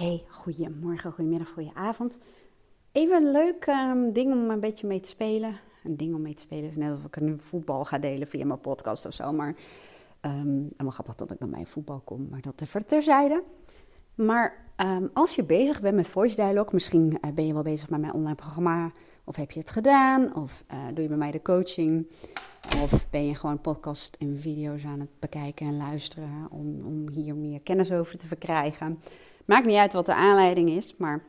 Hey, goedemorgen, goedemiddag, goedenavond. Even een leuk um, ding om een beetje mee te spelen. Een ding om mee te spelen is net alsof ik nu voetbal ga delen via mijn podcast of zo. Maar um, en wel grappig dat ik dan bij voetbal kom, maar dat even terzijde. Maar um, als je bezig bent met voice dialogue, misschien uh, ben je wel bezig met mijn online programma, of heb je het gedaan, of uh, doe je bij mij de coaching, of ben je gewoon podcast en video's aan het bekijken en luisteren om, om hier meer kennis over te verkrijgen. Maakt niet uit wat de aanleiding is, maar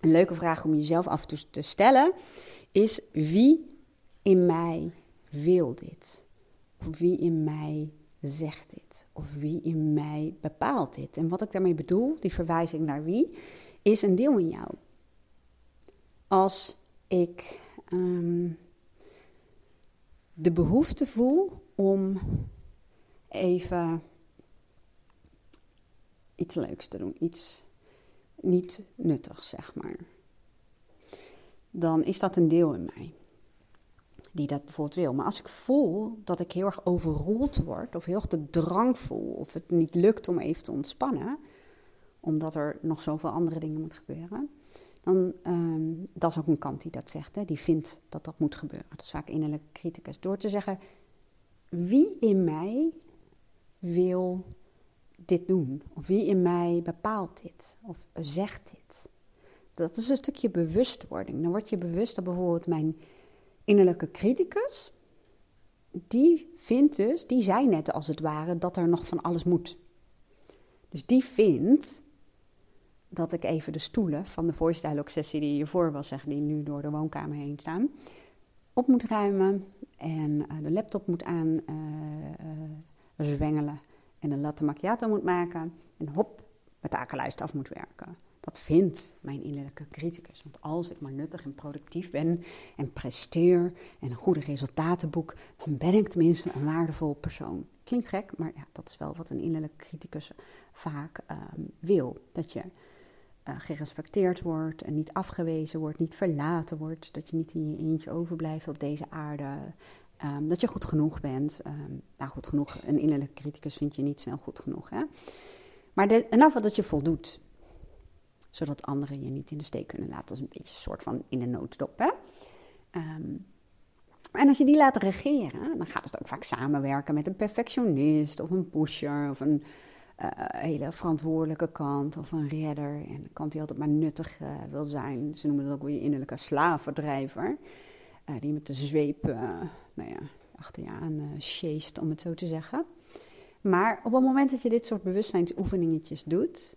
een leuke vraag om jezelf af en toe te stellen is: wie in mij wil dit? Of wie in mij zegt dit? Of wie in mij bepaalt dit? En wat ik daarmee bedoel, die verwijzing naar wie, is een deel in jou. Als ik um, de behoefte voel om even iets leuks te doen, iets niet nuttigs, zeg maar. Dan is dat een deel in mij die dat bijvoorbeeld wil. Maar als ik voel dat ik heel erg overroeld word, of heel erg de drang voel, of het niet lukt om even te ontspannen, omdat er nog zoveel andere dingen moeten gebeuren, dan um, dat is ook een kant die dat zegt, hè, die vindt dat dat moet gebeuren. Dat is vaak innerlijke criticus. Door te zeggen, wie in mij wil dit doen? Of wie in mij bepaalt dit? Of zegt dit? Dat is een stukje bewustwording. Dan word je bewust dat bijvoorbeeld mijn innerlijke criticus, die vindt dus, die zei net als het ware dat er nog van alles moet. Dus die vindt dat ik even de stoelen van de voice dialogue sessie die hiervoor was, zeggen, die nu door de woonkamer heen staan, op moet ruimen en uh, de laptop moet aan uh, uh, zwengelen en een latte macchiato moet maken en hop, mijn takenlijst af moet werken. Dat vindt mijn innerlijke criticus. Want als ik maar nuttig en productief ben en presteer en goede resultaten boek, dan ben ik tenminste een waardevol persoon. Klinkt gek, maar ja, dat is wel wat een innerlijke criticus vaak um, wil. Dat je uh, gerespecteerd wordt en niet afgewezen wordt, niet verlaten wordt. Dat je niet in je eentje overblijft op deze aarde. Um, dat je goed genoeg bent. Um, nou, goed genoeg, een innerlijke criticus vind je niet snel goed genoeg. Hè? Maar de, en af dat je voldoet zodat anderen je niet in de steek kunnen laten. Dat is een beetje een soort van in de nooddop. Hè? Um, en als je die laat regeren, dan gaat het ook vaak samenwerken met een perfectionist of een pusher of een uh, hele verantwoordelijke kant of een redder. En een kant die altijd maar nuttig uh, wil zijn. Ze noemen dat ook weer je innerlijke slavendrijver. Uh, die met de zweep nou ja, achter je aan sjeest, om het zo te zeggen. Maar op het moment dat je dit soort bewustzijnsoefeningetjes doet,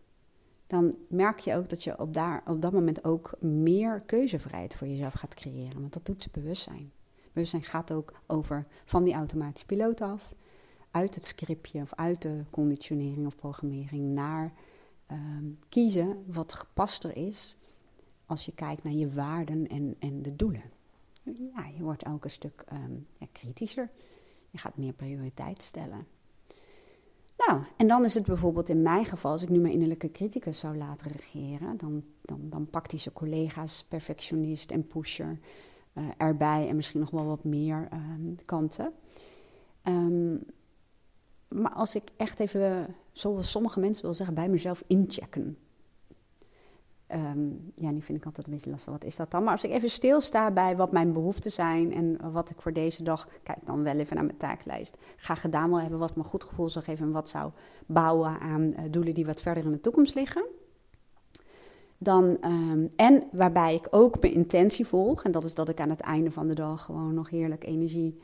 dan merk je ook dat je op, daar, op dat moment ook meer keuzevrijheid voor jezelf gaat creëren. Want dat doet bewustzijn. Bewustzijn gaat ook over van die automatische piloot af, uit het scriptje of uit de conditionering of programmering naar um, kiezen wat gepaster is als je kijkt naar je waarden en, en de doelen. Ja, je wordt ook een stuk um, ja, kritischer. Je gaat meer prioriteit stellen. Nou, en dan is het bijvoorbeeld in mijn geval, als ik nu mijn innerlijke criticus zou laten regeren, dan, dan, dan pakt hij zijn collega's, perfectionist en pusher uh, erbij en misschien nog wel wat meer um, kanten. Um, maar als ik echt even, zoals sommige mensen wil zeggen, bij mezelf inchecken. Um, ja, die vind ik altijd een beetje lastig. Wat is dat dan? Maar als ik even stilsta bij wat mijn behoeften zijn en wat ik voor deze dag, kijk dan wel even naar mijn taaklijst, ga gedaan wil hebben, wat me goed gevoel zou geven en wat zou bouwen aan uh, doelen die wat verder in de toekomst liggen. Dan, um, en waarbij ik ook mijn intentie volg, en dat is dat ik aan het einde van de dag gewoon nog heerlijk energie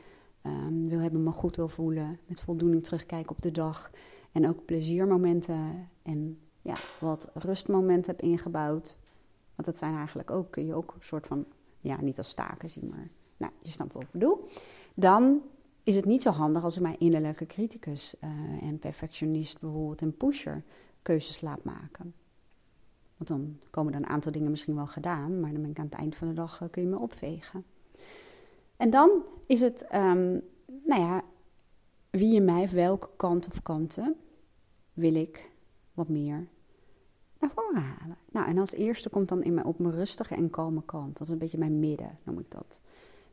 um, wil hebben, me goed wil voelen, met voldoening terugkijken op de dag en ook pleziermomenten en ja, wat rustmomenten heb ingebouwd. Want dat zijn eigenlijk ook, kun je ook een soort van, ja, niet als taken zien, maar nou, je snapt wat ik bedoel. Dan is het niet zo handig als ik mijn innerlijke criticus uh, en perfectionist bijvoorbeeld en pusher keuzes laat maken. Want dan komen er een aantal dingen misschien wel gedaan, maar dan ben ik aan het eind van de dag, uh, kun je me opvegen. En dan is het, um, nou ja, wie in mij, welke kant of kanten wil ik meer naar voren halen. Nou, en als eerste komt dan in mijn, op mijn rustige en kalme kant. Dat is een beetje mijn midden, noem ik dat.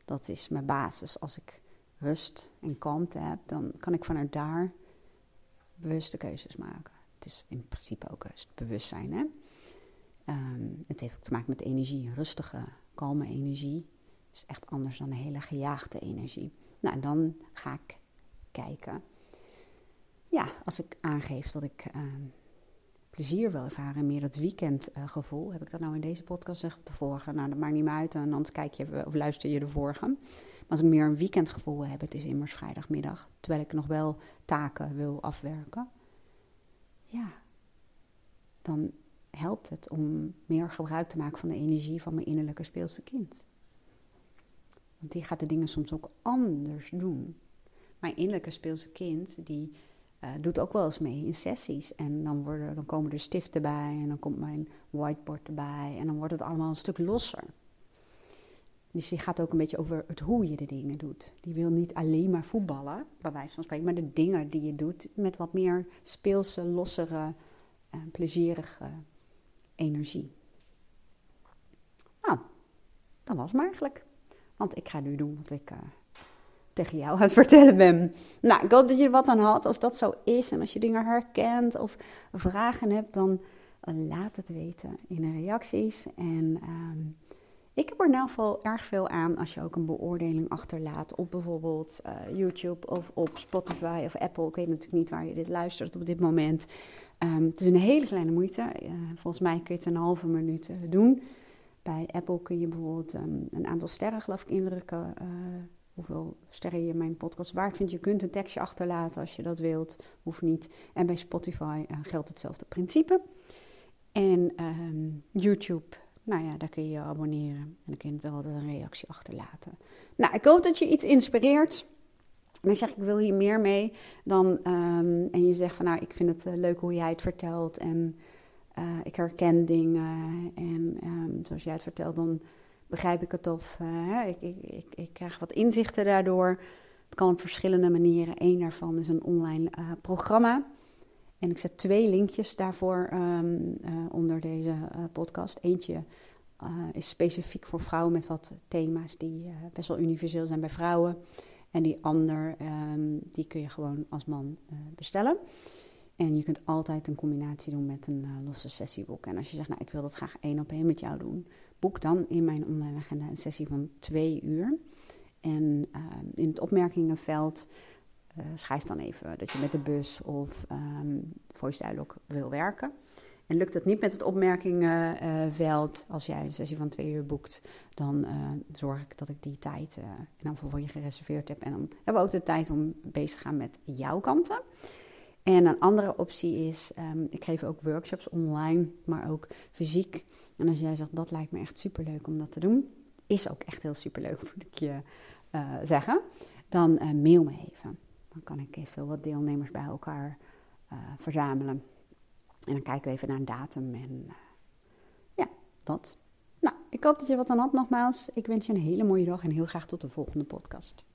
Dat is mijn basis. Als ik rust en kalmte heb, dan kan ik vanuit daar bewuste keuzes maken. Het is in principe ook het bewustzijn, hè. Ehm, het heeft ook te maken met energie, rustige, kalme energie. is echt anders dan een hele gejaagde energie. Nou, en dan ga ik kijken. Ja, als ik aangeef dat ik ehm, plezier wil ervaren, meer dat weekendgevoel. heb ik dat nou in deze podcast gezegd of de vorige? Nou, dat maakt niet meer uit. En anders kijk je of luister je de vorige. Maar als ik meer een weekendgevoel heb, het is immers vrijdagmiddag, terwijl ik nog wel taken wil afwerken. Ja, dan helpt het om meer gebruik te maken van de energie van mijn innerlijke speelse kind. Want die gaat de dingen soms ook anders doen. Mijn innerlijke speelse kind, die uh, doet ook wel eens mee in sessies. En dan, worden, dan komen er stiften bij en dan komt mijn whiteboard erbij. En dan wordt het allemaal een stuk losser. Dus die gaat ook een beetje over het hoe je de dingen doet. Die wil niet alleen maar voetballen, bij wijze van spreken, maar de dingen die je doet met wat meer speelse, lossere, uh, plezierige energie. Nou, dat was maar eigenlijk. Want ik ga nu doen wat ik uh, jou het vertellen ben. Nou, ik hoop dat je er wat aan had. Als dat zo is en als je dingen herkent of vragen hebt, dan laat het weten in de reacties. En uh, ik heb er in ieder geval erg veel aan als je ook een beoordeling achterlaat op bijvoorbeeld uh, YouTube of op Spotify of Apple. Ik weet natuurlijk niet waar je dit luistert op dit moment. Um, het is een hele kleine moeite. Uh, volgens mij kun je het een halve minuut doen. Bij Apple kun je bijvoorbeeld um, een aantal sterren geloof ik indrukken. Hoeveel sterren je mijn podcast waard vindt. Je kunt een tekstje achterlaten als je dat wilt. Hoeft niet. En bij Spotify geldt hetzelfde principe. En um, YouTube nou ja, daar kun je je abonneren. En dan kun je er altijd een reactie achterlaten. Nou, ik hoop dat je iets inspireert. En zeg ik, ik wil hier meer mee. Dan, um, en je zegt van, nou, ik vind het uh, leuk hoe jij het vertelt. En uh, ik herken dingen. En um, zoals jij het vertelt, dan begrijp ik het of uh, ik, ik, ik, ik, krijg wat inzichten daardoor. Het kan op verschillende manieren. Eén daarvan is een online programma. En ik zet twee linkjes daarvoor um, uh, onder deze podcast. Eentje is specifiek voor vrouwen met wat thema's die best wel universeel zijn bij vrouwen. En die ander, um, die kun je gewoon als man bestellen. En je kunt altijd een combinatie doen met een losse sessieboek. En als je zegt, nou ik wil dat graag één op één met jou doen, boek dan in mijn online agenda een sessie van twee uur. En ehm, in het opmerkingenveld uh, schrijf dan even dat je met de bus of um, voice dialog wil werken. En lukt het niet met het opmerkingenveld, als jij een sessie van twee uur boekt, dan uh, zorg ik dat ik die tijd in voor je gereserveerd heb. En dan hebben we ook de tijd om bezig te gaan met jouw kanten. En een andere optie is, um, ik geef ook workshops online, maar ook fysiek. En als jij zegt, dat lijkt me echt superleuk om dat te doen, is ook echt heel superleuk, moet ik je uh, zeggen, dan mail me even. Dan kan ik even wat deelnemers bij elkaar uh, verzamelen. En dan kijken we even naar een datum en ja, dat. Nou, ik hoop dat je wat aan had nogmaals. Ik wens je een hele mooie dag en heel graag tot de volgende podcast.